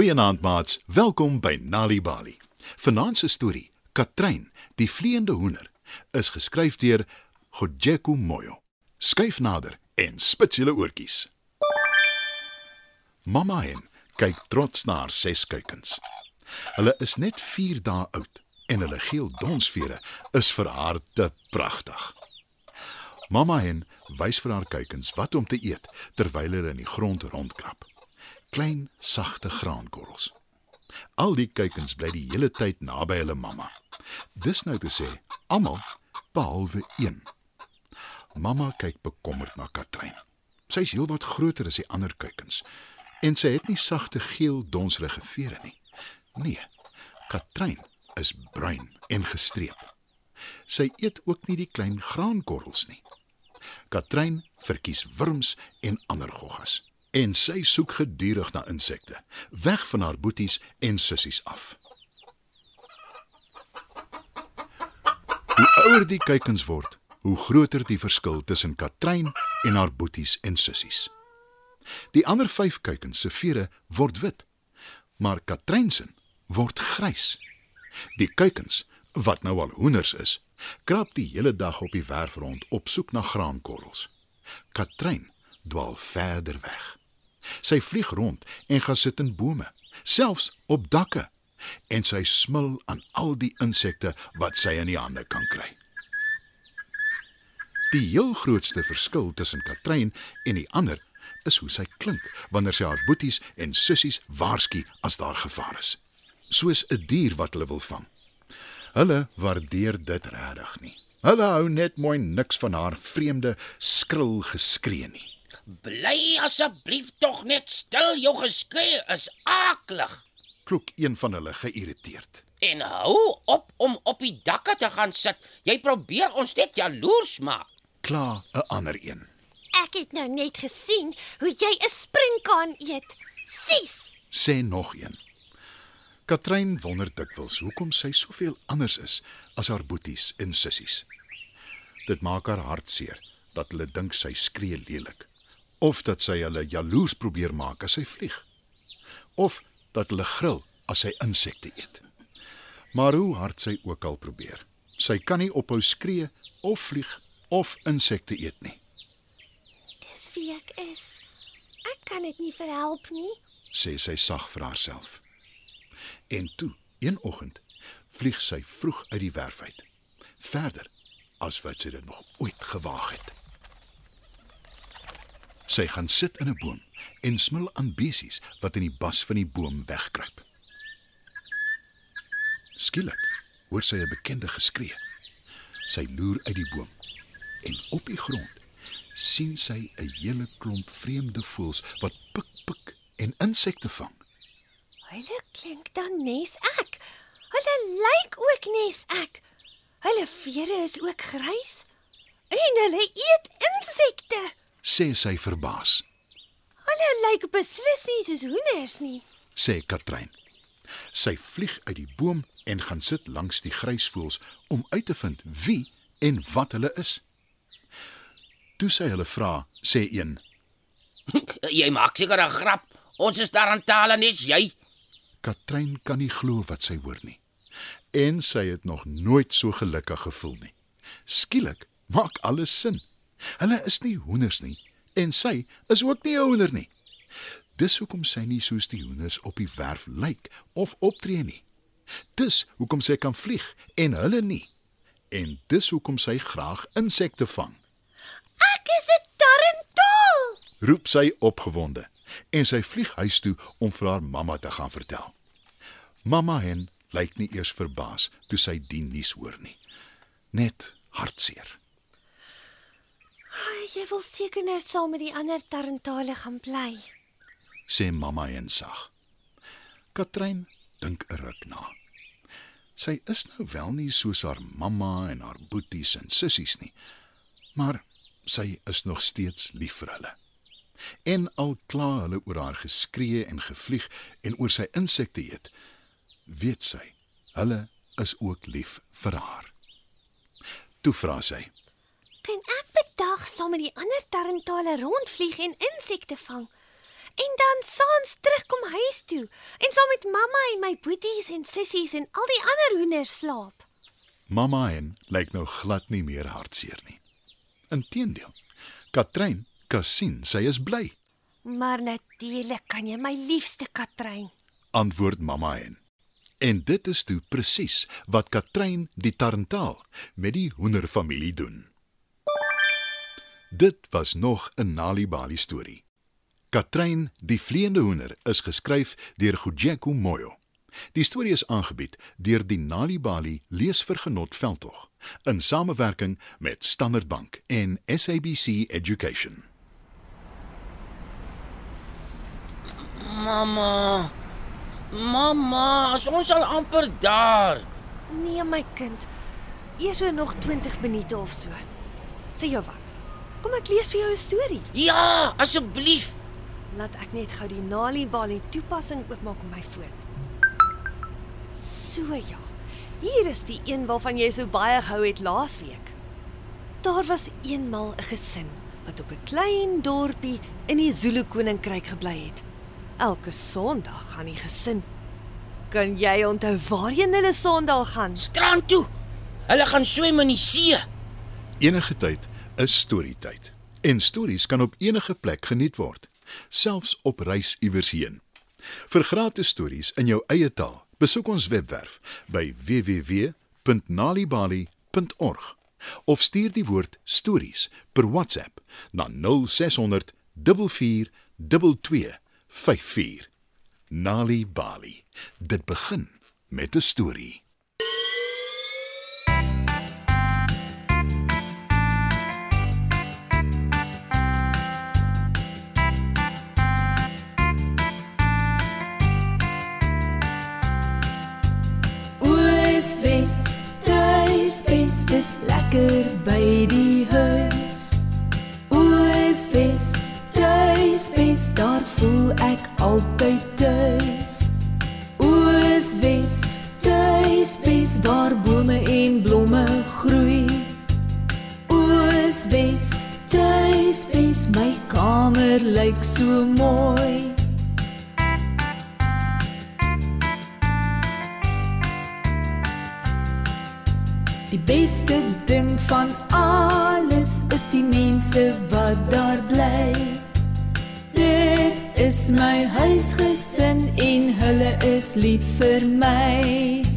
Goeienaand maats, welkom by Nali Bali. Vanaand se storie, Katrein, die vleiende hoender, is geskryf deur Godjeku Moyo. Skyf nader en spits julle oortjies. Mamma hen kyk trots na haar ses kuikens. Hulle is net 4 dae oud en hulle geel donsvere is vir haar te pragtig. Mamma hen wys vir haar kuikens wat om te eet terwyl hulle in die grond rondkrap. Klein, sagte graankorrels. Al die kuikens bly die hele tyd naby hulle mamma. Dis nou te sê, almal behalwe een. Mamma kyk bekommerd na Katrein. Sy is heelwat groter as die ander kuikens en sy het nie sagte geel donsrige vere nie. Nee, Katrein is bruin en gestreep. Sy eet ook nie die klein graankorrels nie. Katrein verkies wurms en ander goggas en sy soek gedurig na insekte, weg van haar boeties en sissies af. Hoe ouer die kuikens word, hoe groter die verskil tussen Katrein en haar boeties en sissies. Die ander 5 kuikens se vere word wit, maar Katrein se word grys. Die kuikens, wat nou al hoenders is, krap die hele dag op die werf rond op soek na graankorrels. Katrein dwaal verder weg. Sy vlieg rond en gaan sit in bome, selfs op dakke, en sy smil aan al die insekte wat sy in die hande kan kry. Die heel grootste verskil tussen Katrein en die ander is hoe sy klink wanneer sy haar boeties en sissies waarsku as daar gevaar is. Soos 'n dier wat hulle wil vang. Hulle waardeer dit regtig nie. Hulle hou net mooi niks van haar vreemde skril geskree nie. Bly asseblief tog net stil, jou geskree is aaklig. Klok een van hulle geïrriteerd. En hou op om op die dakke te gaan sit. Jy probeer ons net jaloers maak. Kla 'n ander een. Ek het nou net gesien hoe jy 'n sprinkaan eet. Sies. Sê nog een. Katrein wonder dikwels hoekom sy soveel anders is as haar boeties en sissies. Dit maak haar hartseer dat hulle dink sy skree lelik of dat sy hulle jaloers probeer maak as sy vlieg of dat hulle gril as sy insekte eet. Maar hoe hard sy ook al probeer, sy kan nie ophou skree of vlieg of insekte eet nie, Dis wie ek is. Ek kan dit nie verhelp nie. sê sy sag vir haarself. En toe, een oggend, vlieg sy vroeg uit die werf uit. Verder as wat sy dit nog ooit gewaag het. Sy gaan sit in 'n boom en smil aan besies wat in die bas van die boom wegkruip. Skielik hoor sy 'n bekende geskree. Sy loer uit die boom en op die grond sien sy 'n hele klomp vreemde voëls wat pik pik en insekte vang. Hulle klink dan nes ek. Hulle lyk ook nes ek. Hulle vere is ook grys en hulle eet insekte. Sê sy verbaas, Hulle lyk beslis nie soos hoenders nie. sê Katrein. Sy vlieg uit die boom en gaan sit langs die grysvoëls om uit te vind wie en wat hulle is. Toe sy hulle vra, sê een: Jy maak seker 'n grap. Ons is daar aan tale nes jy. Katrein kan nie glo wat sy hoor nie. En sy het nog nooit so gelukkig gevoel nie. Skielik maak alles sin. Hulle is nie hoenders nie en sy is ook nie 'n hoender nie. Dis hoekom sy nie soos die hoenders op die werf lyk of optree nie. Dis hoekom sy kan vlieg en hulle nie. En dis hoekom sy graag insekte vang. Ek is 'n tarantaal. Roep sy opgewonde en sy vlieg huis toe om vir haar mamma te gaan vertel. Mamma hen lyk nie eers verbaas toe sy die nuus hoor nie. Net hartseer. Jy wil seker nou saam met die ander tarantale gaan bly. sê mamma en sag. Katrein dink 'n ruk na. Sy is nou wel nie soos haar mamma en haar boeties en sissies nie, maar sy is nog steeds lief vir hulle. En al kla hulle oor haar geskree en gevlieg en oor sy insekte eet, weet sy hulle is ook lief vir haar. Toe vra sy: Kan ek bedag saam met die ander tarantale rondvlieg en insekte vang? en dan saans terugkom huis toe en saam met mamma en my boeties en sissies en al die ander hoenders slaap. Mamma en lyk nou glad nie meer hartseer nie. Inteendeel, Katrein kan sien sy is bly, Maar natuurlik kan jy my liefste Katrein. antwoord mamma en. En dit is toe presies wat Katrein die Tarntaal met die hoenderfamilie doen. Dit was nog 'n Nalibali storie. Katrein, die vleiende hoender, is geskryf deur Gojeko Moyo. Die storie is aangebied deur die Nalibali Leesvergenot Veldtog in samewerking met Standard Bank en SABC Education. Mamma. Mamma, as ons al amper daar. Nee my kind. Eers so nog 20 minute of so. Sê jou wat? Kom ek lees vir jou 'n storie. Ja, asseblief. Laat ek net gou die Nali Bali toepassing oopmaak op my foon. So ja. Hier is die een waarvan jy so baie gehou het laasweek. Daar was eenmal 'n gesin wat op 'n klein dorpie in die Zulu koninkryk gebly het. Elke Sondag gaan die gesin. Kan jy onthou waarheen hulle Sondag gaan? Strand toe. Hulle gaan swem in die see. Enige tyd is storietyd. En stories kan op enige plek geniet word, selfs op reis iewers heen. Vir gratis stories in jou eie taal, besoek ons webwerf by www.nalibali.org of stuur die woord stories per WhatsApp na 0600 44 2254. Nali Bali. Dit begin met 'n storie. By die huis. Oos Wes, tuis bes, daar voel ek altyd tuis. Oos Wes, tuis bes, waar bome en blomme groei. Oos Wes, tuis bes, my kamer lyk so mooi. Die beste ding van alles is die mense wat daar bly. Dit is my huisgesin en hulle is lief vir my.